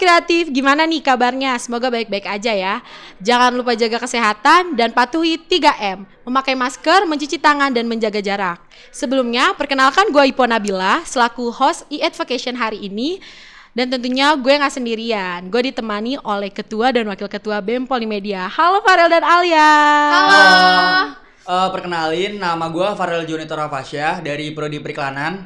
Kreatif, gimana nih kabarnya? Semoga baik-baik aja ya. Jangan lupa jaga kesehatan dan patuhi 3M. Memakai masker, mencuci tangan, dan menjaga jarak. Sebelumnya, perkenalkan gue Ipo Nabila, selaku host e-advocation hari ini. Dan tentunya gue nggak sendirian, gue ditemani oleh Ketua dan Wakil Ketua BEM Polimedia. Halo Farel dan Alia. Halo. Uh, perkenalin, nama gue Farel Junito Rafasya dari Prodi Periklanan.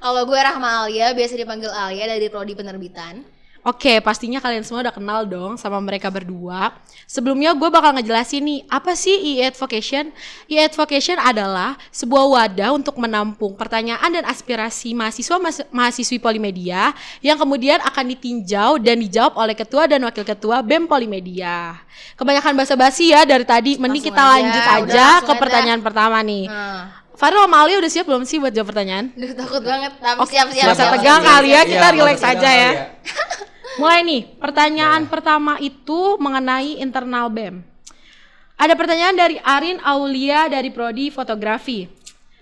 Kalau gue Rahma Alia, biasa dipanggil Alia dari Prodi Penerbitan. Oke, pastinya kalian semua udah kenal dong sama mereka berdua. Sebelumnya gue bakal ngejelasin nih, apa sih e-advocation? E-advocation adalah sebuah wadah untuk menampung pertanyaan dan aspirasi mahasiswa mahasiswi Polimedia yang kemudian akan ditinjau dan dijawab oleh ketua dan wakil ketua BEM Polimedia. Kebanyakan basa-basi ya dari tadi, mending kita aja, lanjut aja ke pertanyaan pertama nih. Hmm. Farel sama Ali udah siap belum sih buat jawab pertanyaan? Duh, takut banget, tapi siap-siap. Masa tegang kali ya, kita ya, relax aja ya. Mulai nih, pertanyaan ya. pertama itu mengenai internal BEM. Ada pertanyaan dari Arin Aulia dari Prodi Fotografi.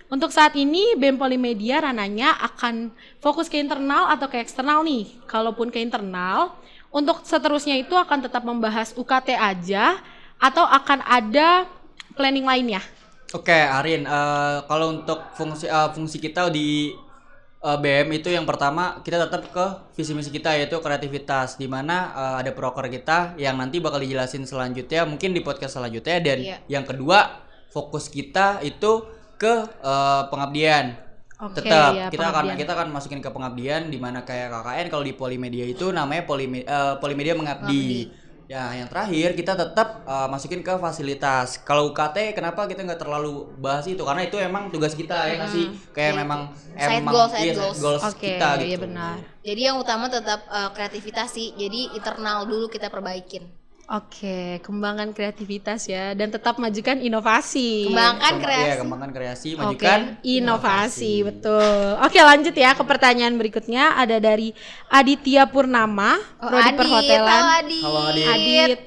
Untuk saat ini BEM Polimedia rananya akan fokus ke internal atau ke eksternal nih. Kalaupun ke internal, untuk seterusnya itu akan tetap membahas UKT aja atau akan ada planning lainnya? Oke, okay, Arin, uh, kalau untuk fungsi uh, fungsi kita di uh, eh, BM itu yang pertama kita tetap ke visi misi kita yaitu kreativitas di mana uh, ada proker kita yang nanti bakal dijelasin selanjutnya mungkin di podcast selanjutnya dan yeah. yang kedua fokus kita itu ke uh, pengabdian. Okay, tetap ya, kita pengabdian. akan kita akan masukin ke pengabdian di mana kayak KKN kalau di Polimedia itu namanya Polime, uh, Polimedia mengabdi. mengabdi Ya, yang terakhir kita tetap uh, masukin ke fasilitas. Kalau UKT kenapa kita nggak terlalu bahas itu? Karena itu emang tugas kita ya hmm. sih. Kayak yeah. memang side emang goals, side iya, goals, goals okay, kita iya gitu. Iya benar. Jadi yang utama tetap uh, kreativitas sih. Jadi internal dulu kita perbaikin. Oke, kembangkan kreativitas ya dan tetap majukan inovasi. Kembangkan kreasi. Iya, kembangkan kreasi, majukan Oke, inovasi, inovasi, betul. Oke, lanjut ya ke pertanyaan berikutnya ada dari Aditya Purnama, oh, prodi perhotelan. Halo Adit. Halo Adit. Adit.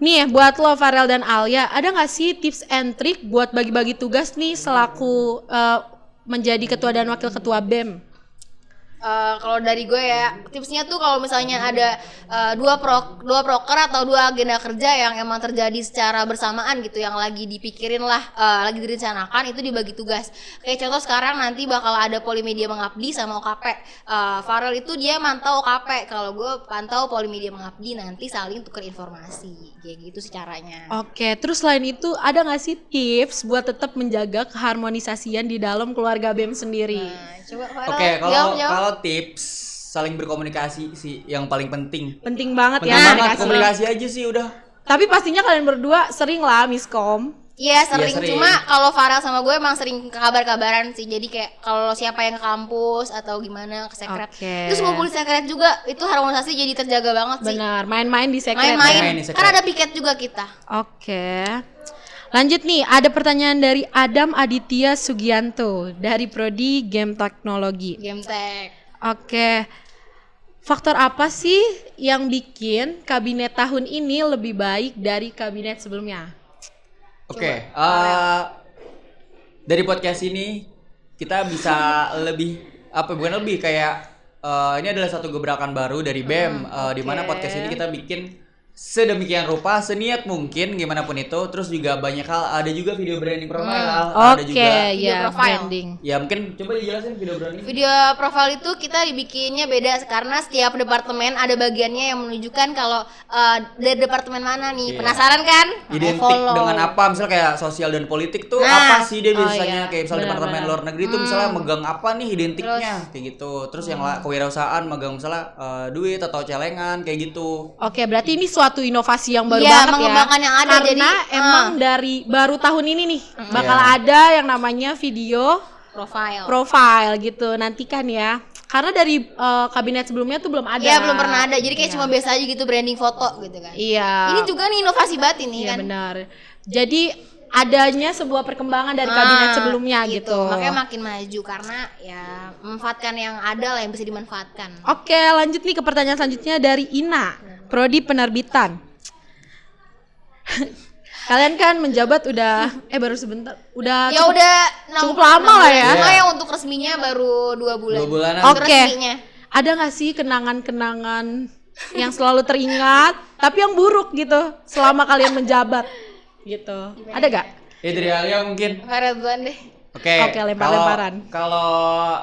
Nih buat lo Farel dan Alia, ada nggak sih tips and trick buat bagi-bagi tugas nih selaku uh, menjadi ketua dan wakil ketua BEM? Uh, kalau dari gue ya tipsnya tuh kalau misalnya ada uh, dua pro dua proker atau dua agenda kerja yang emang terjadi secara bersamaan gitu yang lagi dipikirin lah uh, lagi direncanakan itu dibagi tugas. Kayak contoh sekarang nanti bakal ada polimedia mengabdi sama OKP uh, Farel itu dia mantau OKP kalau gue pantau polimedia mengabdi nanti saling tukar informasi kayak gitu sih caranya. Oke terus selain itu ada nggak sih tips buat tetap menjaga keharmonisasian di dalam keluarga BEM sendiri? Nah, coba oke kalau kalau tips saling berkomunikasi sih yang paling penting. Penting banget penting ya. Banget, komunikasi aja sih udah. Tapi pastinya kalian berdua sering lah miskom. Iya sering. Ya, sering. Cuma kalau Farel sama gue emang sering kabar-kabaran sih. Jadi kayak kalau siapa yang ke kampus atau gimana ke sekret. Okay. Terus ngumpul di sekret juga itu harmonisasi jadi terjaga banget sih. Benar, main-main di sekret. Main-main. Ya. Kan ada piket juga kita. Oke. Okay. Lanjut nih, ada pertanyaan dari Adam Aditya Sugianto dari prodi Game Teknologi. Game Tech. Oke. Faktor apa sih yang bikin kabinet tahun ini lebih baik dari kabinet sebelumnya? Oke, okay, uh, eh, dari podcast ini kita bisa lebih apa bukan lebih kayak uh, ini adalah satu gebrakan baru dari BEM uh, okay. di mana podcast ini kita bikin sedemikian rupa seniat mungkin gimana pun itu terus juga banyak hal ada juga video branding profile hmm. ada okay, juga video ya, profile branding ya mungkin coba dijelasin video branding video profile itu kita dibikinnya beda karena setiap departemen ada bagiannya yang menunjukkan kalau uh, dari departemen mana nih yeah. penasaran kan identik follow. dengan apa misal kayak sosial dan politik tuh nah. apa sih dia oh, biasanya oh, iya. kayak misalnya departemen luar negeri hmm. tuh misalnya megang apa nih identiknya terus, kayak gitu terus hmm. yang kewirausahaan megang misalnya uh, duit atau celengan kayak gitu oke okay, berarti ini suatu inovasi yang baru ya, banget mengembangkan ya. yang ada Karena jadi emang uh. dari baru tahun ini nih bakal yeah. ada yang namanya video profile. Profile gitu. Nantikan ya. Karena dari uh, kabinet sebelumnya tuh belum ada. Iya, belum pernah ada. Jadi kayak ya. cuma biasa aja gitu branding foto gitu kan. Iya. Ini juga nih inovasi banget ini iya, kan. benar. Jadi adanya sebuah perkembangan dari kabinet ah, sebelumnya gitu. gitu. Makanya makin maju karena ya memanfaatkan yang ada lah yang bisa dimanfaatkan. Oke, lanjut nih ke pertanyaan selanjutnya dari Ina, prodi penerbitan. Kalian kan menjabat udah eh baru sebentar. Udah Ya cukup, udah cukup lama lah ya. Cuma yang untuk resminya baru dua bulan. Dua bulanan. Oke. Okay. ada nggak sih kenangan-kenangan yang selalu teringat tapi yang buruk gitu selama kalian menjabat gitu ada gak Ya dari Alia mungkin. Duluan deh. Oke. Oke, lempar-lemparan. Kalau kalau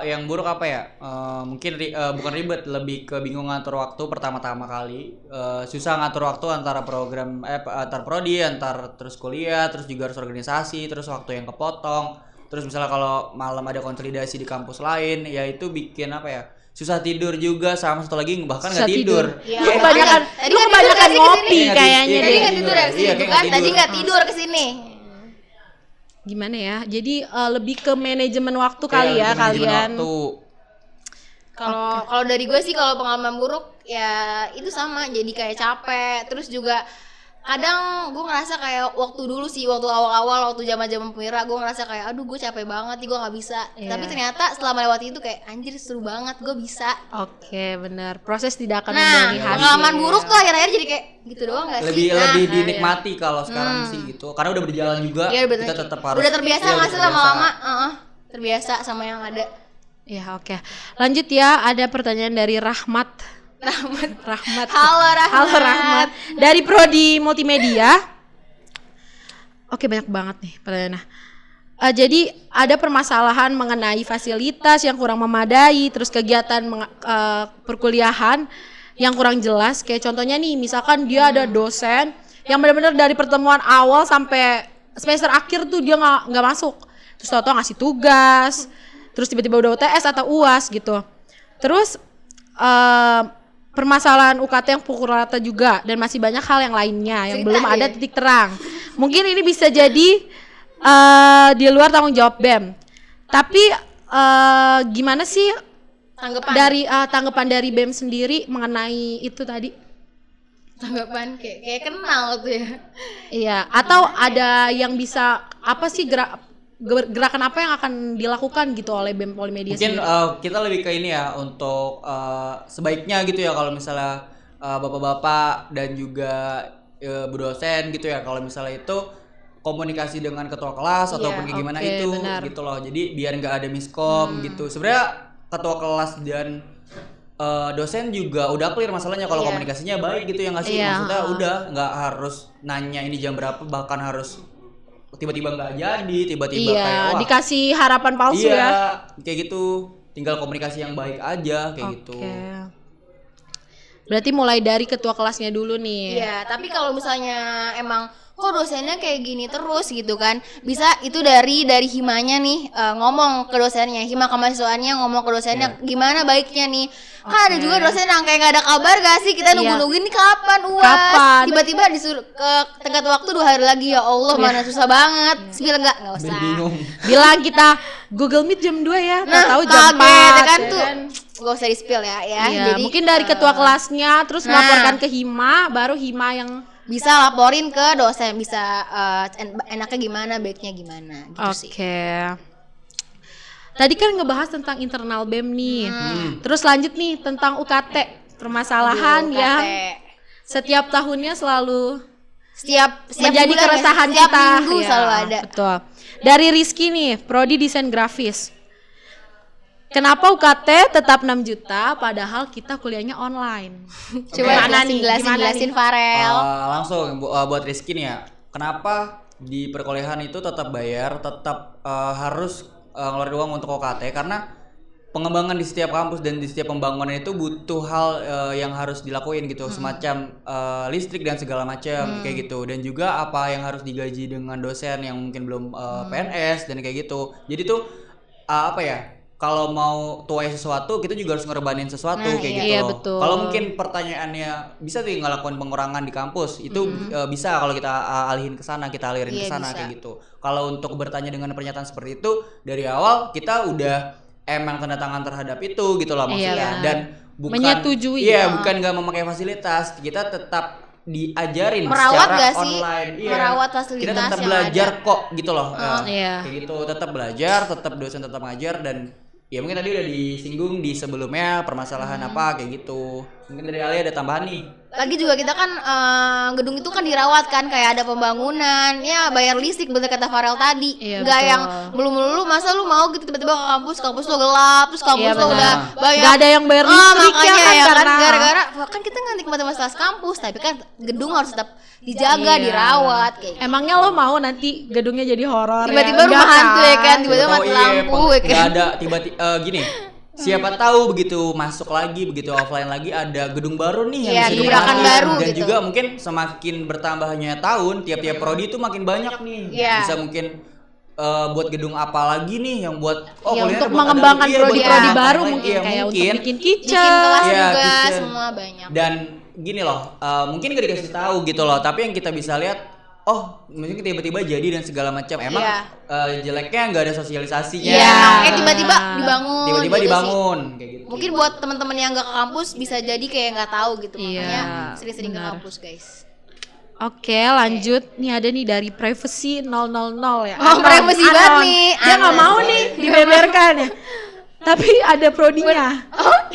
yang buruk apa ya? Eh, mungkin ri- eh, bukan ribet, lebih ke bingung ngatur waktu pertama-tama kali. Eh, susah ngatur waktu antara program eh antar prodi, antar terus kuliah, terus juga harus organisasi, terus waktu yang kepotong. Terus misalnya kalau malam ada konsolidasi di kampus lain, ya itu bikin apa ya? Susah tidur juga sama satu lagi bahkan Susah nggak tidur. Iya, Lu makanya. kebanyakan lu kebanyakan ngopi. Iya, kayaknya iya, Tadi deh nggak tidur ya Iya, ke sini kan? Tadi tidur. nggak tidur ke sini. Gimana ya? Jadi eh, lebih ke manajemen waktu Kayak kali ya manajemen kalian. waktu. Kalau kalau dari gue sih kalau pengalaman buruk ya itu sama. Jadi kayak capek. Terus juga kadang gue ngerasa kayak waktu dulu sih waktu awal-awal waktu zaman-zaman pemira gue ngerasa kayak aduh gue capek banget nih gue nggak bisa. Iya. tapi ternyata setelah melewati itu kayak anjir seru banget gue bisa. Oke benar proses tidak akan nah hasil pengalaman buruk tuh akhir-akhir jadi kayak gitu doang gak sih lebih Nah, lebih nah, dinikmati kalau sekarang sih gitu. Karena udah berjalan juga Iya, bener. kita tetap harus udah terbiasa Iya, nggak sih lama-lama Heeh, terbiasa sama yang ada. Ya oke. Lanjut ya ada pertanyaan dari Rahmat Rahmat. Rahmat. Halo Rahmat. Halo Rahmat. Dari prodi multimedia. Oke banyak banget nih pertanyaannya Eh, jadi ada permasalahan mengenai fasilitas yang kurang memadai, terus kegiatan eh, perkuliahan yang kurang jelas. Kayak contohnya nih, misalkan dia ada dosen yang benar-benar dari pertemuan awal sampai semester akhir tuh dia nggak nggak masuk, terus tau ngasih tugas, terus tiba-tiba udah UTS atau UAS gitu. Terus eh, permasalahan UKT yang pukul rata juga dan masih banyak hal yang lainnya yang Cerita belum ada ya? titik terang. Mungkin ini bisa jadi eh di luar tanggung jawab BEM. Tapi eh, gimana sih tanggapan dari eh, tanggapan dari BEM sendiri mengenai itu tadi? tanggapan kayak kayak kenal tuh ya Iya, atau ada yang bisa apa sih gerak ger- gerakan apa yang akan dilakukan gitu oleh BEM Polimedia mungkin sendiri? eh, kita lebih ke ini ya untuk eh, sebaiknya gitu ya kalau misalnya eh, bapak-bapak dan juga eh, bu dosen gitu ya kalau misalnya itu komunikasi dengan ketua kelas Iya, ataupun kayak gimana itu benar. gitu loh jadi biar nggak ada miskom gitu sebenarnya ketua kelas dan eh, dosen juga udah clear masalahnya kalau Iya. komunikasinya baik gitu ya nggak sih Iya, maksudnya udah nggak harus nanya ini jam berapa bahkan harus tiba-tiba nggak jadi tiba-tiba iya, kayak wah dikasih harapan palsu iya, ya. kayak gitu. Tinggal komunikasi yang baik aja kayak gitu. Oke. Berarti mulai dari ketua kelasnya dulu nih. Iya, tapi kalau misalnya emang kok dosennya kayak gini terus gitu kan. Bisa itu dari dari himanya nih eh, ngomong ke dosennya. Hima kemahasiswaannya ngomong ke dosennya gimana baiknya nih? Kan ada juga dosen yang kayak nggak ada kabar gak sih? Kita Iya. nunggu nungguin nih kapan uas? Kapan? tiba-tiba disuruh ke tenggat waktu dua hari lagi. Ya Allah mana susah banget. Terus bilang nggak? Nggak usah. bingung. Bilang kita Google Meet jam 2 ya, nah tahu jam 4 kaget ya kan ya tuh. gak usah di spill ya ya. Iya, jadi mungkin dari eh, ketua kelasnya terus nah. melaporkan ke Hima, baru Hima yang bisa laporin ke dosen bisa en- enaknya gimana baiknya gimana gitu Oke. sih Tadi kan ngebahas tentang internal BEM nih. Terus lanjut nih tentang UKT, permasalahan Aduh, yang setiap tahunnya selalu setiap setiap menjadi bulan ya, keresahan setiap kita. minggu Ya, selalu ada Betul. Dari Rizky nih, prodi desain grafis. Kenapa UKT tetap 6 juta padahal kita kuliahnya online? coba Gimana jelasin nih? jelasin Gimana jelasin? Farel Eh, langsung bu- eh, buat Rizky nih ya. Kenapa di perkuliahan itu tetap bayar, tetap eh, harus eh, ngeluarin uang untuk OKT karena pengembangan di setiap kampus dan di setiap pembangunan itu butuh hal eh, yang harus dilakuin gitu, semacam eh, listrik dan segala macam kayak gitu. Dan juga apa yang harus digaji dengan dosen yang mungkin belum eh, PNS dan kayak gitu. Jadi tuh eh, apa ya? Kalau mau tuai sesuatu, kita juga harus ngerebanin sesuatu Nah, kayak iya. gitu. Iya, betul. Kalau mungkin pertanyaannya bisa sih ngelakuin pengurangan di kampus itu eh, bisa kalau kita uh, alihin ke sana kita alirin ke Iya, sana kayak gitu kalau untuk bertanya dengan pernyataan seperti itu dari awal kita udah emang tanda tangan terhadap itu gitu loh Iya, maksudnya benar. dan bukan Menyetujui. iya Ya. bukan nggak memakai fasilitas kita tetap diajarin Merawat secara gak sih? online Iya. Merawat kita fasilitas tetap yang belajar ada. kok gitu loh Eh, Iya. kayak gitu tetap belajar tetap dosen tetap ngajar dan ya mungkin tadi udah disinggung di sebelumnya permasalahan Hmm. apa kayak gitu mungkin dari Ali ada tambahan nih lagi juga kita kan eh, gedung itu kan dirawat kan kayak ada pembangunan ya bayar listrik bener kata Farel tadi Iya, nggak betul. yang melulu-melulu masa lu mau gitu tiba-tiba ke kampus kampus lo gelap terus kampus Iya, lo udah banyak Nggak ada yang bayar Ah, listrik ya makanya kan, ya kan karena- gara-gara kan kita nggak nikmatin fasilitas kampus tapi kan gedung harus tetap dijaga Iya. dirawat kayak gitu. Emangnya lo mau nanti gedungnya jadi horor ya? tiba-tiba rumah Enggak hantu ya kan tiba-tiba mati iya, lampu peng- ya kan nggak ada tiba-tiba eh, gini siapa tahu begitu masuk lagi begitu offline lagi ada gedung baru nih yang Iya, bisa dinikmati. baru dan gitu. juga mungkin semakin bertambahnya tahun tiap-tiap prodi itu makin banyak nih Iya. bisa mungkin eh, buat gedung apa lagi nih yang buat oh Ya, untuk buat mengembangkan iya, prodi-prodi ada- baru iya, mungkin kayak untuk bikin bikin kitchen. kelas Iya, juga kitchen. semua banyak dan gini loh eh, mungkin gak dikasih tahu gitu loh tapi yang kita bisa lihat oh mungkin tiba-tiba jadi dan segala macam emang Iya. eh, jeleknya nggak ada sosialisasinya Iya, eh tiba-tiba dibangun. tiba-tiba gitu sih. dibangun kayak gitu Mungkin buat teman-teman yang nggak ke kampus bisa jadi kayak nggak tahu gitu Iya, makanya sering-sering ke kampus guys. Oke, lanjut. Nih ada nih dari privacy 000 ya. Oh, Anon, privacy banget nih, Dia nggak mau nih dibeberkan ya. Tapi ada prodinya.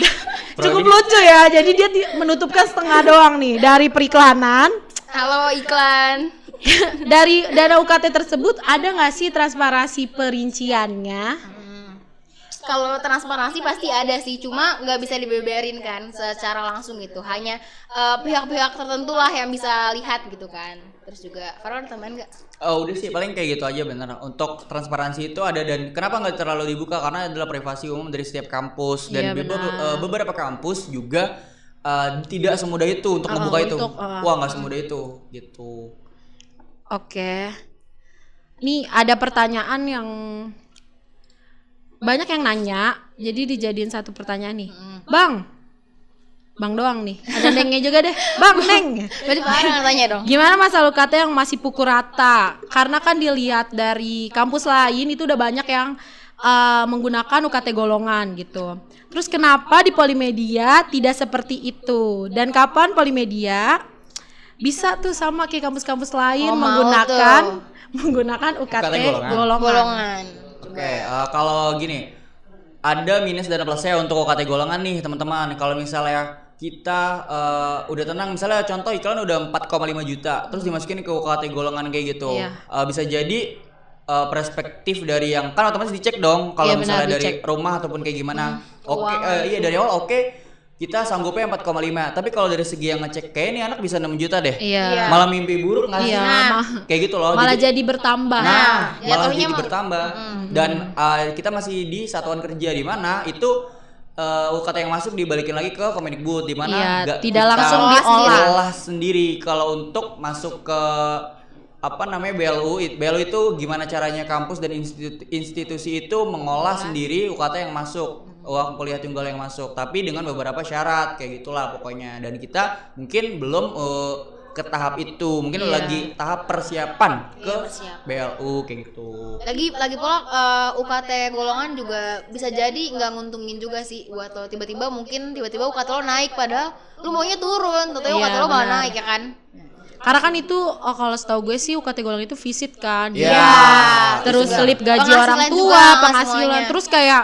Cukup lucu ya. Jadi dia di- menutupkan setengah doang nih dari periklanan. Halo iklan. dari dana UKT tersebut ada nggak sih transparansi perinciannya? Kalau transparansi pasti ada sih, cuma nggak bisa dibeberin kan secara langsung gitu. Hanya eh, pihak-pihak tertentu lah yang bisa lihat gitu kan. Terus juga, Farhan tambahan nggak? Oh udah sih paling kayak gitu aja bener Untuk transparansi itu ada dan kenapa nggak terlalu dibuka karena adalah privasi umum dari setiap kampus dan Iya, bebe- benar. eh, beberapa kampus juga eh, tidak semudah itu untuk Oh, membuka itu. untuk, eh, Wah nggak semudah itu gitu. Oke. Nih ada pertanyaan yang banyak yang nanya, jadi dijadiin satu pertanyaan nih. Bang, Bang doang nih. Ada nengnya juga deh. Bang, neng. Berarti tanya dong. Gimana masalah UKT yang masih pukul rata? Karena kan dilihat dari kampus lain itu udah banyak yang uh, menggunakan UKT golongan gitu. Terus kenapa di Polimedia tidak seperti itu? Dan kapan Polimedia bisa tuh sama kayak kampus-kampus lain Oh, menggunakan menggunakan UKT, UKT golongan. golongan. Golongan. Oke, eh, kalau gini, ada minus dan plusnya untuk UKT golongan nih teman-teman. Kalau misalnya kita eh, udah tenang, misalnya contoh iklan udah 4,5 juta, terus dimasukin ke UKT golongan kayak gitu, Iya. Eh, bisa jadi eh, perspektif dari yang kan otomatis dicek dong kalau Iya, benar, misalnya dari dicek. rumah ataupun kayak gimana. Oke, keuangan. eh, iya dari awal oke. Kita sanggupnya 4,5. Tapi kalau dari segi yang ngecek kayak ini anak bisa 6 juta deh. Iya. Malah mimpi buruk nggak? Iya, Nah. Kayak gitu loh. malah Jadi- jadi bertambah. Nah, malah jatuhnya jadi mah- bertambah. Dan uh, kita masih di satuan kerja di mana itu uh, UKT yang masuk dibalikin lagi ke Kemendikbud di mana Iya, tidak langsung diolah. olah sendiri kalau untuk masuk ke apa namanya BLU BLU itu gimana caranya kampus dan institu- institusi itu mengolah sendiri UKT yang masuk uang kuliah tunggal yang masuk tapi dengan beberapa syarat kayak gitulah pokoknya dan kita mungkin belum uh, ke tahap itu mungkin Iya. lagi tahap persiapan ke Iya, persiapan. BLU kayak gitu Lagi lagi pula eh, UKT golongan juga bisa jadi nggak nguntungin juga sih buat lo. Tiba-tiba mungkin tiba-tiba UKT lo naik padahal lu maunya turun, tapi Iya, UKT lo malah naik ya kan? Karena kan itu oh, kalau setahu gue sih UKT golongan itu visit kan. Iya. Iya. Terus Itu slip gaji orang juga, tua, nggak penghasilan. semuanya. Terus kayak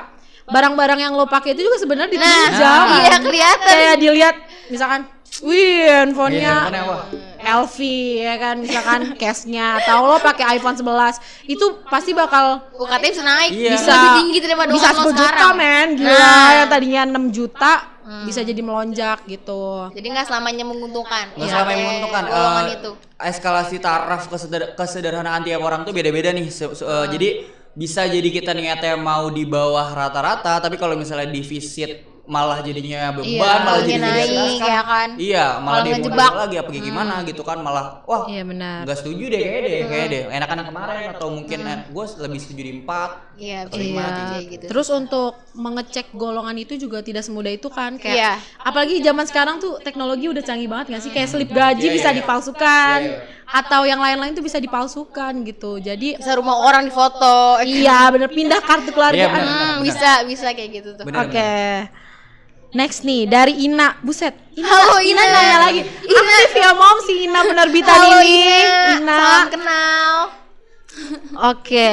barang-barang yang lo pakai itu juga sebenarnya Nah, ditinjau. iya kelihatan. Kayak dilihat misalkan Wih, handphonenya Iya, apa? LV ya kan, misalkan case-nya atau lo pakai iPhone 11 itu pasti bakal UKT bisa naik, Iya. bisa lebih tinggi daripada bisa UKT lo 10 juta sekarang. men gila Nah. yang tadinya 6 juta bisa jadi melonjak gitu Jadi nggak selamanya menguntungkan. Nggak UKT selama yang menguntungkan eh, itu. eskalasi taraf keseder- kesederhanaan tiap orang tuh beda-beda nih Se- se- eh, jadi bisa jadi kita niatnya mau di bawah rata-rata tapi kalau misalnya defisit malah jadinya beban Iya, malah jadi naik, ya kan? iya malah Malah dia ngejebak. lagi apa kayak gimana gitu kan malah wah iya benar nggak setuju deh kayak deh kayak deh enakan kemarin atau mungkin gue lebih setuju di empat Iya, Atau bisa lima, Iya. gitu. Terus untuk mengecek golongan itu juga tidak semudah itu kan kayak Iya. apalagi zaman sekarang tuh teknologi udah canggih banget nggak sih kayak slip gaji Iya, bisa iya. dipalsukan Iya, atau yang lain-lain tuh bisa dipalsukan gitu. Jadi bisa rumah orang difoto. iya bener pindah kartu keluarga. Iya, bener. Hmm, bisa bisa kayak gitu tuh. Oke. Next nih dari Ina, buset. Ina, Halo, Ina, Ina. nanya lagi. Ina. Aktif ya mom si Ina penerbitan Halo ini. Ina, Ina. salam kenal. Oke.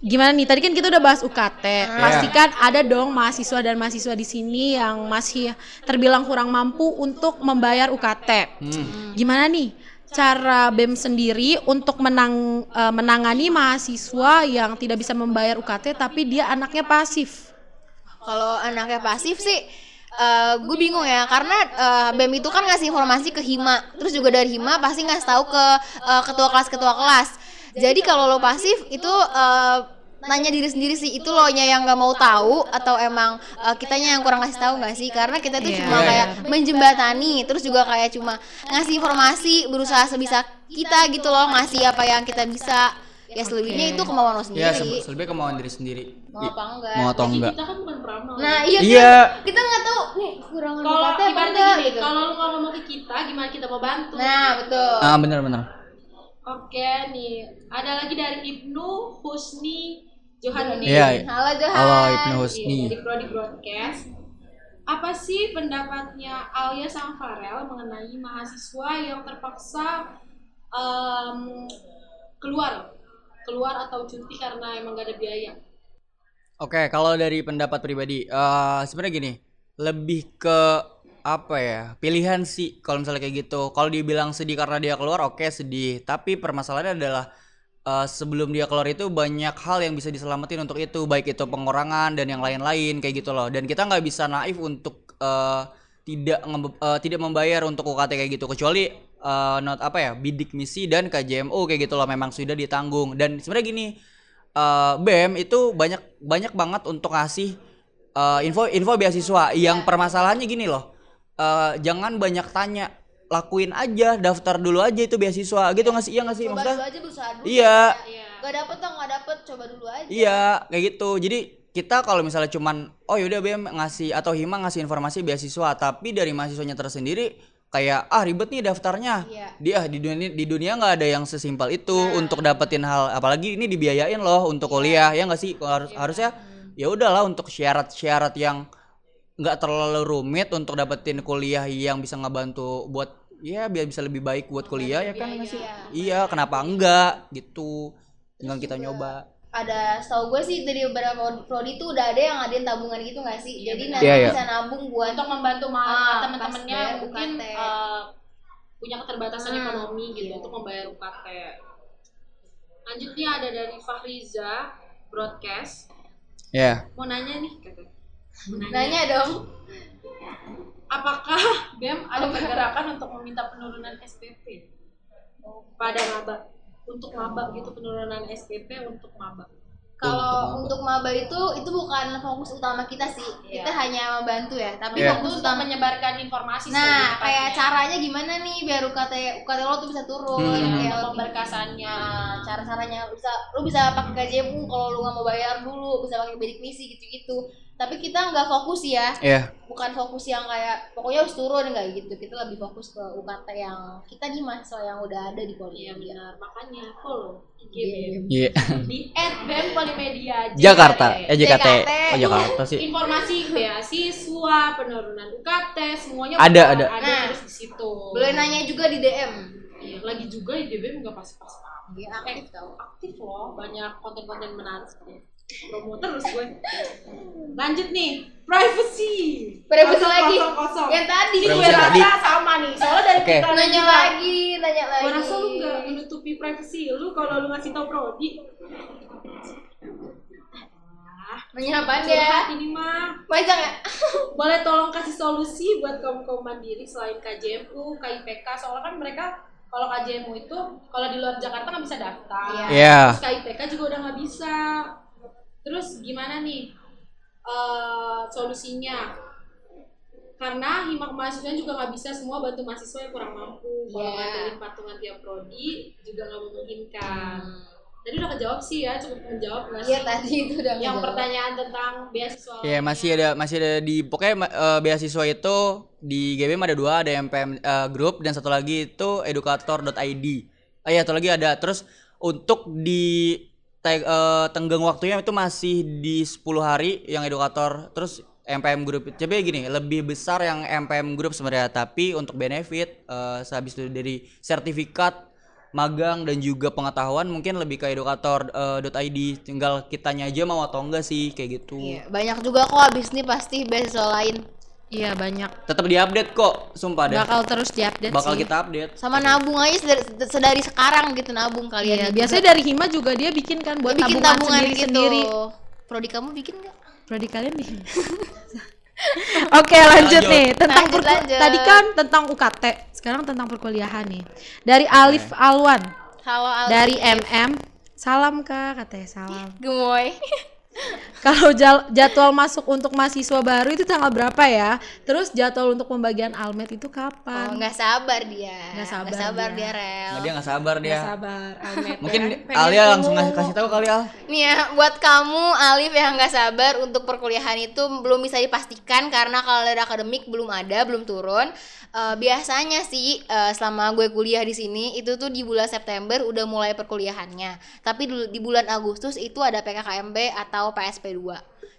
gimana nih? Tadi kan kita udah bahas UKT. Pastikan ada dong mahasiswa dan mahasiswa di sini yang masih terbilang kurang mampu untuk membayar UKT. Gimana nih cara BEM sendiri untuk menang eh, menangani mahasiswa yang tidak bisa membayar UKT tapi dia anaknya pasif? Kalau anaknya pasif sih gue bingung ya karena eh, BEM itu kan ngasih informasi ke Hima terus juga dari Hima pasti ngasih tahu ke eh, ketua kelas ketua kelas jadi kalau lo pasif itu eh, nanya diri sendiri sih itu lo nya yang nggak mau tahu atau emang eh, kitanya yang kurang ngasih tahu nggak sih karena kita tuh Iya. cuma Iya, kayak menjembatani terus juga kayak cuma ngasih informasi berusaha sebisa kita gitu loh ngasih apa yang kita bisa ya selebihnya itu kemauan lo Ya, sendiri se- selebih kemauan diri sendiri. mau apa enggak Mau atau enggak? Kita kan bukan peramal. Nah iya, Iya. kan? kita nggak tahu nih kekurangan kalau apa enggak gini, gitu. kalau lu ngomong ke kita, gimana kita mau bantu? Nah betul. Ah, benar-benar. Oke nih, ada lagi dari Ibnu Husni Johanudin. Iya. Halo Johan. Halo Ibnu Iya, Husni. dari Prodi Broadcast. Apa sih pendapatnya Alia sama Farel mengenai mahasiswa yang terpaksa em, keluar keluar atau cuti karena emang gak ada biaya? Oke, kalau dari pendapat pribadi, eh sebenarnya gini, lebih ke apa ya? Pilihan sih kalau misalnya kayak gitu. Kalau dibilang sedih karena dia keluar, oke sedih. Tapi permasalahannya adalah eh, sebelum dia keluar itu banyak hal yang bisa diselamatin untuk itu, baik itu pengurangan dan yang lain-lain kayak gitu loh. Dan kita nggak bisa naif untuk eh, tidak eh, tidak membayar untuk UKT kayak gitu. Kecuali eh, not apa ya bidik misi dan KJMU kayak gitu loh memang sudah ditanggung. Dan sebenarnya gini eh, BEM itu banyak banyak banget untuk ngasih eh, info info beasiswa. Yang permasalahannya gini loh eh, jangan banyak tanya lakuin aja daftar dulu aja itu beasiswa gitu nggak sih iya nggak sih Coba maksudnya dulu aja berusaha dulu. iya Gak dapet tuh nggak dapet coba dulu aja. Iya, kayak gitu. Jadi kita kalau misalnya cuman oh yaudah BM ngasih atau Hima ngasih informasi beasiswa, tapi dari mahasiswanya tersendiri kayak ah ribet nih daftarnya. Iya. Dia di dunia di dunia nggak ada yang sesimpel itu untuk dapetin hal apalagi ini dibiayain loh untuk kuliah ya nggak sih harus harusnya ya udahlah untuk syarat-syarat yang nggak terlalu rumit untuk dapetin kuliah yang bisa ngebantu buat ya biar bisa lebih baik buat kuliah ya kan nggak sih iya kenapa enggak gitu tinggal kita nyoba Ada setahu gue sih dari beberapa prodi tuh udah ada yang ngadain tabungan gitu nggak sih? Jadi nanti Iya, iya. bisa nabung buat Untuk membantu Ah, teman-temannya pas bayar mungkin eh, punya keterbatasan Hmm, ekonomi gitu iya. untuk membayar UKT. Lanjutnya ada dari Fahriza Broadcast. ya Mau nanya nih kata. Mau nanya dong. apakah BEM ada pergerakan untuk meminta penurunan SPP pada maba untuk maba gitu penurunan SPP untuk maba Kalau untuk maba itu itu bukan fokus utama kita sih. Kita hanya membantu ya. Tapi Iya. fokus utama menyebarkan informasi Nah, kayak caranya gimana nih biar UKT UKT lo tuh bisa turun Hmm. Ya, kayak pemberkasannya Nah, cara-caranya bisa lu bisa pakai KJMU kalau lu nggak mau bayar dulu, bisa pakai bidik misi gitu-gitu. Tapi kita nggak fokus ya, ya bukan fokus yang kayak pokoknya harus turun nggak gitu. Kita lebih fokus ke UKT yang kita nih mahasiswa yang udah ada di poli. Iya benar, makanya follow IG Iya, BEM Iya. di @bem Polimedia Jakarta eh JKT. Jakarta oh Jakarta sih Informasi beasiswa, penurunan UKT, semuanya Ada, ada. ada Nah, terus di situ. Boleh nanya juga di DM. Iya, lagi juga di BEM nggak pas-pas Iya, aktif tau. aktif loh, banyak konten-konten menarik. Promo terus gue. Lanjut nih, privacy. Privacy Kosong, lagi. Kosong, kosong. Yang tadi Ini gue Privacy rasa tadi. sama nih, soalnya dari Oke. kita nanya juga. lagi, nanya lagi. Gue rasa lu nggak menutupi privacy lu kalau lu ngasih tau prodi. Nanya apa ya? ini mah. Panjang ya? Boleh tolong kasih solusi buat kaum kaum mandiri selain KJMU, KIPK, soalnya kan mereka kalau KJMU itu kalau di luar Jakarta nggak bisa daftar. Iya. Iya. Terus KIPK juga udah nggak bisa. Terus gimana nih eh solusinya? Karena himak mahasiswa juga nggak bisa semua bantu mahasiswa yang kurang mampu. Kalau Iya. ngandelin patungan tiap prodi juga nggak memungkinkan. Tadi udah kejawab sih ya, cukup menjawab nggak sih? Iya tadi itu udah Yang ngejawab. pertanyaan tentang beasiswa. Ya masih ada masih ada di pokoknya eh, beasiswa itu di GBM ada dua ada MPM eh, Group dan satu lagi itu edukator.id. Ah ya satu lagi ada terus untuk di tag- eh, tenggang waktunya itu masih di 10 hari yang edukator terus MPM Group coba gini lebih besar yang MPM Group sebenarnya tapi untuk benefit eh, sehabis itu dari sertifikat magang dan juga pengetahuan mungkin lebih ke edukator.id tinggal kitanya aja mau atau enggak sih kayak gitu. Iya, banyak juga kok abis ini pasti beasiswa lain. Iya banyak. Tetap diupdate kok, sumpah deh. Bakal terus diupdate Bakal sih. kita update. Sama nabung aja sedari, sedari sekarang gitu nabung kalian. Iya, biasanya dari Hima juga dia bikin kan buat bikin tabungan, tabungan sendiri gitu. sendiri. Prodi kamu bikin nggak? Prodi kalian bikin. Oke lanjut, Lanjut. nih tentang Lanjut, perku- lanjut. tadi kan tentang UKT sekarang tentang perkuliahan nih dari Alif Alwan Halo Aldi. dari MM salam kak katanya salam Gemoy. kalau jadwal masuk untuk mahasiswa baru itu tanggal berapa ya terus jadwal untuk pembagian almet itu Oh, kapan nggak sabar dia. Nggak sabar dia. dia, Rel. Nah, dia nggak sabar dia. Nggak sabar almet Mungkin ya. Pengen Alia langsung ngasih kasih tahu kali Al. Nih ya, buat kamu Alif yang nggak sabar untuk perkuliahan itu belum bisa dipastikan karena kalender akademik belum ada, belum turun. Eh, biasanya sih eh, selama gue kuliah di sini itu tuh di bulan September udah mulai perkuliahannya. Tapi di bulan Agustus itu ada PKKMB atau PSP2.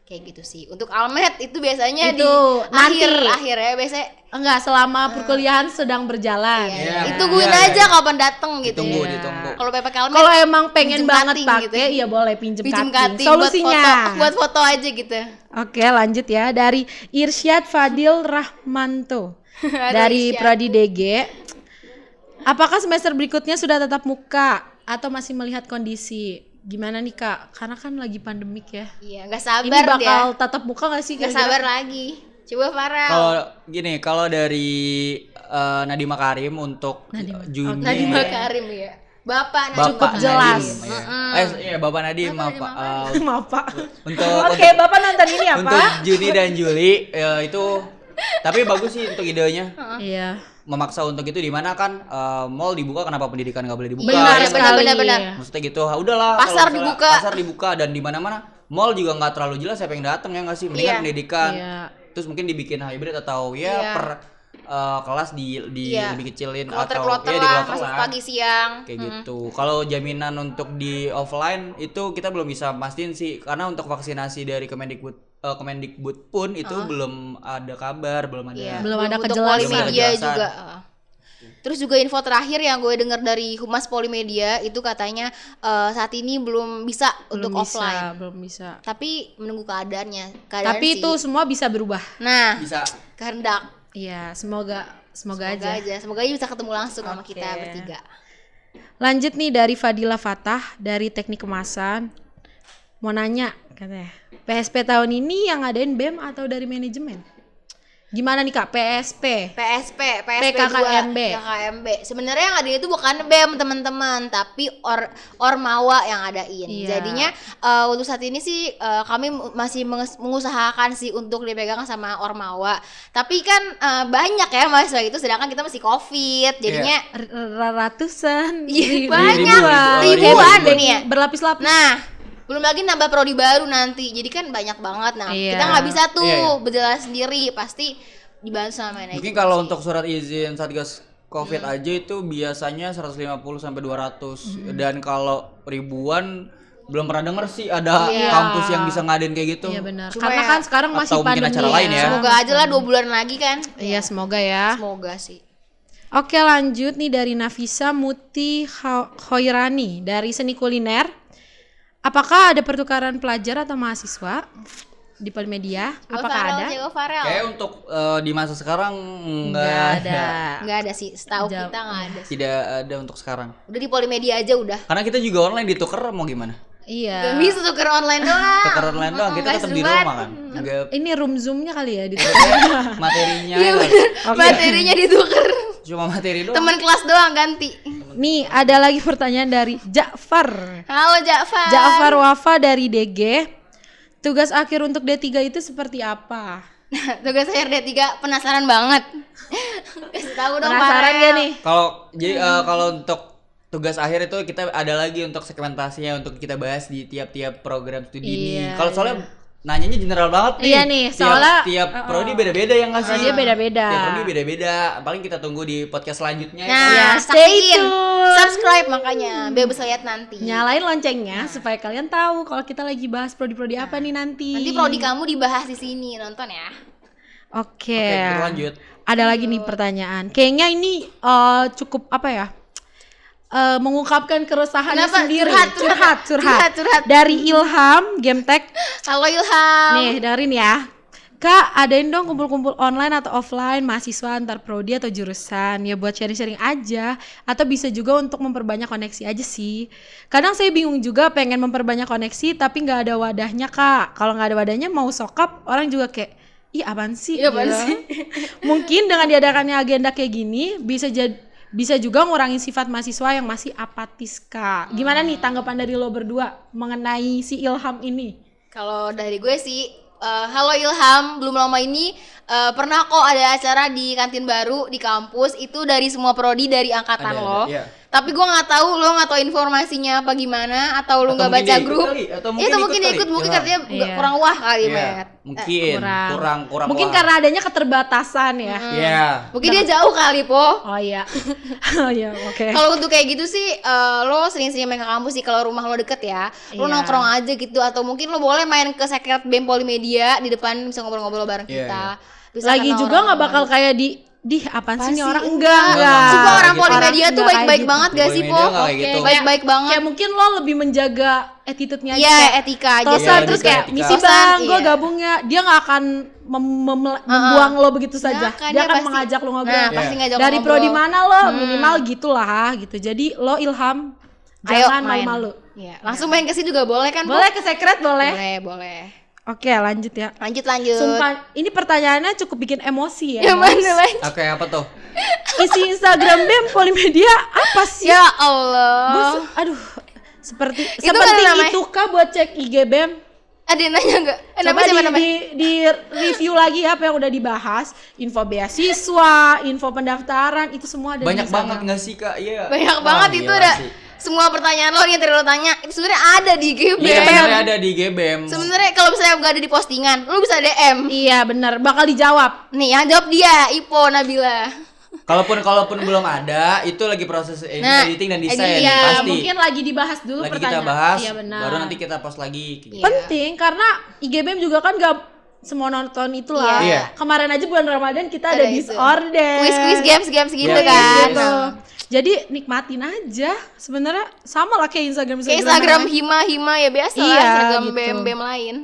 Kayak gitu sih. Untuk Almet itu biasanya di Itu, nanti. akhir akhir ya biasanya enggak selama perkuliahan sedang berjalan Iya, Iya. itu gue Iya, aja iya. kapan dateng gitu. Ditunggu, ya. ditunggu. Kalau PPK Almet kalau emang pengen pinjem banget cutting pakai gitu. iya boleh pinjem, pinjem cutting. cutting solusinya buat foto, buat foto aja gitu. Oke lanjut ya dari Irsyad Fadil Rahmanto dari Irsyad. Prodi DG. Apakah semester berikutnya sudah tatap muka atau masih melihat kondisi? Gimana nih kak? Karena kan lagi pandemik ya. Iya, nggak Ini sabar bakal dia. tatap muka gak sih? Nggak sabar lagi. Coba Farel. Kalau gini, kalau dari eh, Nadiem Makarim untuk Nadiem. Juni Oke. Nadiem Makarim ya. Bapak Nadiem Bapak Cukup jelas. Nadiem, iya. Eh, iya Bapak Nadiem maaf Pak. Eh, Maaf pak. untuk Oke bapak nonton ini ya untuk pak? Juni dan Juli ya, itu tapi bagus sih untuk idenya Iya. Memaksa untuk itu di mana kan eh, mall dibuka kenapa pendidikan nggak boleh dibuka Benar, ya benar, benar, benar. maksudnya gitu ah, udahlah Pasar misalnya dibuka. pasar dibuka dan di mana mana mall juga nggak terlalu jelas siapa yang datang ya nggak sih mendingan Iya. pendidikan Iya. terus mungkin dibikin hybrid atau ya Iya. per eh, kelas di di Iya. lebih kecilin Kloter-kloter atau ya lah, dikloter masuk lah. pagi siang. kayak gitu kalau jaminan untuk di offline itu kita belum bisa pastiin sih karena untuk vaksinasi dari Kemendikbud eh, Kemendikbud pun itu belum ada kabar belum ada Iya, Belum ada untuk kejelasan. Ada juga. ah. Terus juga info terakhir yang gue dengar dari Humas Polimedia itu katanya eh, saat ini belum bisa untuk Belum bisa, offline. belum bisa. Tapi menunggu keadaannya. Keadaan Tapi sih. itu semua bisa berubah. nah, bisa kehendak. Iya, semoga semoga, Semoga aja. aja. Semoga aja bisa ketemu langsung sama Oke. kita bertiga. Lanjut nih dari Fadila Fatah dari Teknik Kemasan. Mau nanya katanya. PSP tahun ini yang ngadain BEM atau dari manajemen? Gimana nih Kak PSP? PSP, PSP PKKMB. 2, PKKMB. Sebenarnya yang ada itu bukan BEM teman-teman, tapi or Ormawa yang adain. Iya. Jadinya eh, untuk saat ini sih eh, kami masih mengusahakan sih untuk dipegang sama Ormawa. Tapi kan eh, banyak ya mahasiswa itu sedangkan kita masih Covid. Jadinya r- ratusan, Iya, banyak. ribuan, Ribuan nih ya. berlapis-lapis. Nah, belum lagi nambah prodi baru nanti. Jadi kan banyak banget. Nah, Iya. kita nggak bisa tuh Iya, iya. berjalan sendiri. Pasti dibantu sama manajemen. mungkin kalau sih. untuk surat izin satgas covid aja itu biasanya 150 sampai 200 dan kalau ribuan belum pernah denger sih ada Iya. kampus yang bisa ngadain kayak gitu Iya benar. Cuma Karena ya- kan sekarang masih Atau pandemi acara lain ya. Semoga aja lah dua bulan lagi kan. Iya, semoga ya. Semoga sih. Oke lanjut nih dari Nafisa Muti Kho- Khoirani dari Seni Kuliner. Apakah ada pertukaran pelajar atau mahasiswa di Polimedia? Apakah Farel, ada? Farel. kayak untuk eh, di masa sekarang Nggak enggak ada. Nggak ada sih, setahu kita nggak ada. sih. tidak ada untuk sekarang Udah di Polimedia aja udah. karena kita juga online ditukar mau gimana Iya. Gak bisa tuker online doang. tukar online doang kita tetap di rumah kan enggak Ini room zoomnya kali ya di materinya Iya kan. bener. Materinya ditukar. Cuma materi doang Teman kelas doang ganti. Nih ada lagi pertanyaan dari Ja'far. Halo Ja'far. Ja'far Wafa dari DG. Tugas akhir untuk D3 itu seperti apa? Tugas saya D3 penasaran banget. Kasih tahu dong Penasaran gak nih? Kalau jadi eh, kalau untuk tugas akhir itu kita ada lagi untuk segmentasinya untuk kita bahas di tiap-tiap program studi ini. Iya, Kalau soalnya nanyanya general banget nih. Iya nih, Tiap- soalnya- tiap, prodi beda-beda yang ngasih. Prodi beda-beda. Tiap prodi beda-beda. Paling kita tunggu di podcast selanjutnya. ya. Nah, Ya, stay tune. Subscribe makanya biar bisa lihat nanti. Nyalain loncengnya supaya kalian tahu kalau kita lagi bahas prodi-prodi apa nih nanti. Nanti prodi kamu dibahas di sini, nonton ya. Oke. Oke, berlanjut. Ada lagi nih pertanyaan. Kayaknya ini eh, cukup apa ya? Eh, mengungkapkan keresahannya Kenapa? sendiri. Curhat, curhat, curhat. curhat. Curhat, curhat. Dari Ilham Game Tech. Halo Ilham. Nih, dengerin ya. Kak, adain dong kumpul-kumpul online atau offline mahasiswa antar prodi atau jurusan ya buat sharing-sharing aja atau bisa juga untuk memperbanyak koneksi aja sih. Kadang saya bingung juga pengen memperbanyak koneksi tapi nggak ada wadahnya kak. Kalau nggak ada wadahnya mau sokap orang juga kayak ih apaan sih? Iya, apaan sih? Mungkin dengan diadakannya agenda kayak gini bisa jadi bisa juga ngurangin sifat mahasiswa yang masih apatis kak. Gimana nih tanggapan dari lo berdua mengenai si Ilham ini? Kalau dari gue sih, eh, halo Ilham, belum lama ini eh, pernah kok ada acara di kantin baru di kampus itu dari semua prodi dari angkatan Ada, ada, lo. Tapi gue nggak tahu lo nggak tahu informasinya apa gimana atau lo nggak mungkin baca grup. kali, atau Iya, mungkin atau ikut mungkin dia kali, ikut, mungkin katanya nggak Iya. kurang wah kali, Met. mungkin kurang kurang, Mungkin wah. karena adanya keterbatasan ya. Iya. Mungkin dia jauh kali, Po. Oh iya. oh iya, oke. Kalau untuk kayak gitu sih, eh, lo sering-sering main ke kampus sih kalau rumah lo deket ya. Lo Iya. nongkrong aja gitu atau mungkin lo boleh main ke sekret BEM Polimedia di depan bisa ngobrol-ngobrol bareng Iya, kita. Bisa Lagi juga nggak bakal kayak di di apaan sih nih orang enggak. enggak enggak. Sumpah orang Orang Polimedia enggak tuh baik-baik gitu. banget gak sih, Po? Gitu. Baik-baik banget. Kayak mungkin lo lebih menjaga attitude-nya aja Iya, kayak etika aja. Tosan Iya, terus kayak etika. misi bang, gue iya. gabung ya. Dia nggak akan mem- mem- membuang lo begitu saja. Nggak akan, dia dia akan pasti- mengajak lo ngobrol. Nah, Iya. pasti ngajak Dari ngobrol. prodi mana lo? Minimal gitulah gitu. Jadi lo Ilham jangan main. malu-malu. Iya, langsung main ke sini juga boleh kan? Boleh ke secret boleh. Boleh, boleh. Oke, lanjut ya. Lanjut lanjut. Sumpah, ini pertanyaannya cukup bikin emosi ya. Ya mana lanjut. Oke, apa tuh? Isi Instagram BEM Polimedia apa sih? Ya Gua Allah. se- aduh, seperti Itu kan sepenting namanya- itukah buat cek IG BEM? Ada yang nanya enggak? Eh, Coba namanya di, di, di review lagi apa yang udah dibahas, info beasiswa, info pendaftaran, itu semua ada Banyak di sana. banget nggak sih, Kak? Iya. Banyak Wah, banget itu ada sih. Semua pertanyaan lo yang tadi lo tanya itu sebenarnya ada di GB. Iya, sebenarnya ada di GBM. Sebenarnya kalau misalnya nggak ada di postingan, lo bisa DM. Iya benar, bakal dijawab. Nih yang jawab dia, Ipo Nabila. Kalaupun kalaupun belum ada, itu lagi proses Nah, editing dan desain editing. Iya, pasti. mungkin lagi dibahas dulu lagi kita pertanyaan. bahas, Iya benar. baru nanti kita post lagi. gitu. Iya. Penting karena IG BEM juga kan gak semua nonton itulah. Iya. Kemarin aja bulan Ramadan kita ada, Ada disorder. Quiz-quiz games-games gitu Iya, kan. gitu. Jadi nikmatin aja. Sebenarnya sama lah kayak Instagram Kayak Instagram lain. Hima Hima ya biasa lah Iya, Instagram gitu. BM BM lain.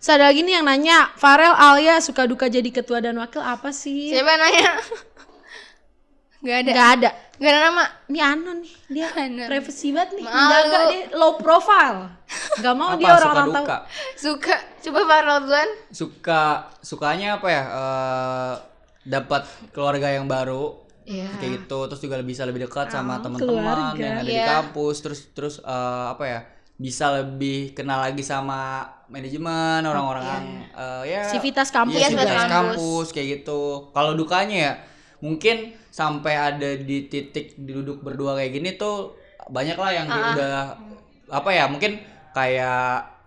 Terus ada lagi nih yang nanya, Farel Alia suka duka jadi ketua dan wakil apa sih? Siapa yang nanya? Gak ada. Gak ada. Gak ada nama. Ini anon nih, dia Anon. privacy banget nih. Malu. Menjaga dia low profile. Gak mau Apa dia orang-orang tahu. Suka. Coba Farel duluan. Suka sukanya apa ya? Eh, dapat keluarga yang baru. Iya. Kayak gitu, terus juga bisa lebih dekat sama teman-teman yang ada di Iya. kampus, terus terus eh, apa ya? Bisa lebih kenal lagi sama manajemen, orang-orang eh, ya Civitas kampus Iya, juga. civitas kampus. kampus kayak gitu. Kalau dukanya ya mungkin sampai ada di titik duduk berdua kayak gini tuh banyak lah yang Ah. udah apa ya mungkin kayak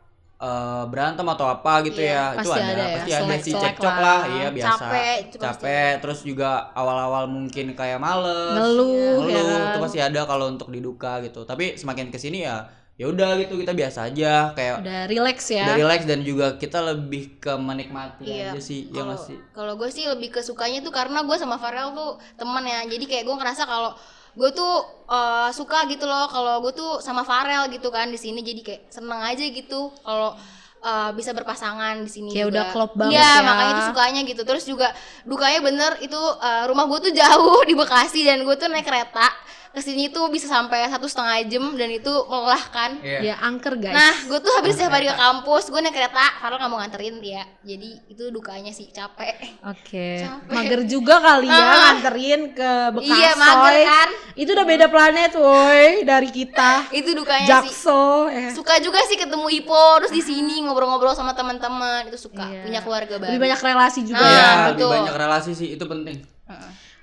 eh, berantem atau apa gitu Iya, ya itu ada, ada ya, pasti ada sih selek cekcok lah. lah iya biasa Capek, pasti capek terus juga awal-awal mungkin kayak males Ngeluh, ya ngeluh kan? itu pasti ada kalau untuk diduka gitu tapi semakin ke sini ya ya udah gitu kita biasa aja kayak Udah relax ya. udah relax dan juga kita lebih ke menikmati Iya. aja sih ya Kalau nggak sih kalau gue sih lebih ke sukanya tuh karena gue sama Farel tuh temen ya. Jadi kayak gue ngerasa kalau gue tuh eh, suka gitu loh kalau gue tuh sama Farel gitu kan di sini jadi kayak seneng aja gitu kalau eh, bisa berpasangan di sini Kayak juga. udah klop banget Iya, ya. makanya itu sukanya gitu. Terus juga dukanya bener itu eh, rumah gue tuh jauh di Bekasi dan gue tuh naik kereta ke sini tuh bisa sampai satu setengah jam dan itu melelahkan. Iya. Ya angker guys. Nah, gue tuh habis setiap hari ke kampus, gue naik kereta, Farel nggak mau nganterin ya. Jadi itu dukanya sih capek. Oke. Capek. Mager juga kali ya Ah. nganterin ke Bekasi. Iya, mager kan? Itu udah beda planet woi dari kita. Itu dukanya sih. Jakso eh. Suka juga sih ketemu Ipo, terus di sini ngobrol-ngobrol sama teman-teman, itu suka Iya. punya keluarga baru. Lebih banyak relasi juga Nah, ya. ya lebih betul. banyak relasi sih itu penting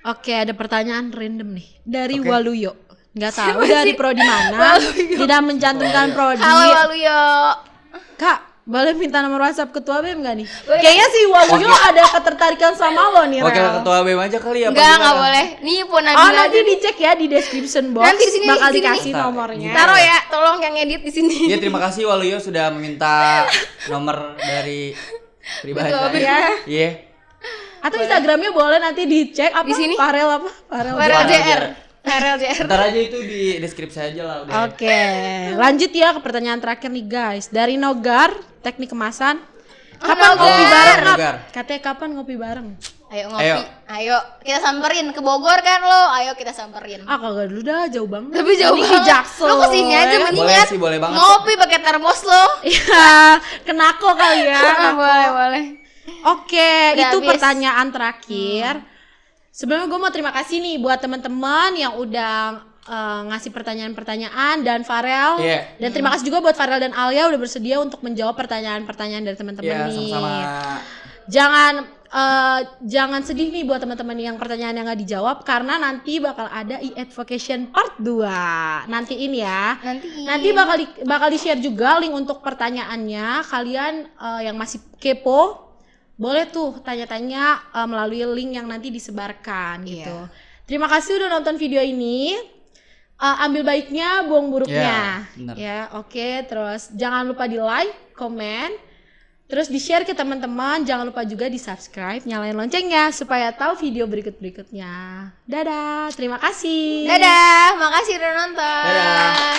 Oke, ada pertanyaan random nih dari Oke. Waluyo. Nggak tahu dari prodi mana. Tidak mencantumkan prodi. Halo Waluyo. Kak, boleh minta nomor WhatsApp ketua BEM nggak nih? Boleh. Kayaknya si Waluyo ada ketertarikan sama lo nih, Oke Rel. ketua BEM aja kali ya Enggak, enggak boleh. Nih Ipo Oh, Nabila nanti aja. dicek ya di description box. Nanti di sini, bakal sini. dikasih nomornya. Taruh ya, tolong yang edit di sini. Iya terima kasih Waluyo sudah meminta nomor dari pribadi. Ketua BEM. Atau Instagramnya boleh nanti dicek apa? Di sini? Farel apa? Farel. Farel. JR. Farel JR. Ntar aja itu di deskripsi aja lah udah. Oke, lanjut ya ke pertanyaan terakhir nih guys. Dari Nogar, teknik kemasan. Kapan Nogar. ngopi bareng? Nogar. Katanya kapan ngopi bareng? Ayo ngopi. Ayo. Ayo. kita samperin ke Bogor kan lo. Ayo kita samperin. Ah kagak dulu dah, jauh banget. Tapi jauh Ini banget. ke Jaksel. Lo ke sini aja ya. mendingan. Boleh sih, boleh banget Ngopi pakai termos lo. Iya, kenako kali ya. boleh, boleh. Oke, Udah itu habis. pertanyaan terakhir. Sebelumnya gue mau terima kasih nih buat teman-teman yang udah eh, ngasih pertanyaan-pertanyaan dan Farel. Iya. Dan terima kasih juga buat Farel dan Alia udah bersedia untuk menjawab pertanyaan-pertanyaan dari teman-teman Iya, nih. sama-sama. Jangan eh, jangan sedih nih buat teman-teman yang pertanyaan yang nggak dijawab karena nanti bakal ada e-advocation part 2. Nantiin ya. Nanti. Nanti bakal di, bakal di-share juga link untuk pertanyaannya. Kalian eh, yang masih kepo boleh tuh tanya-tanya uh, melalui link yang nanti disebarkan iya. gitu. Terima kasih udah nonton video ini. Uh, ambil baiknya, buang buruknya. Iya, ya, yeah, yeah, oke. Okay. Terus jangan lupa di like, komen, terus di share ke teman-teman. Jangan lupa juga di subscribe, nyalain loncengnya supaya tahu video berikut berikutnya. Dadah, terima kasih. Dadah, makasih udah nonton. Dadah.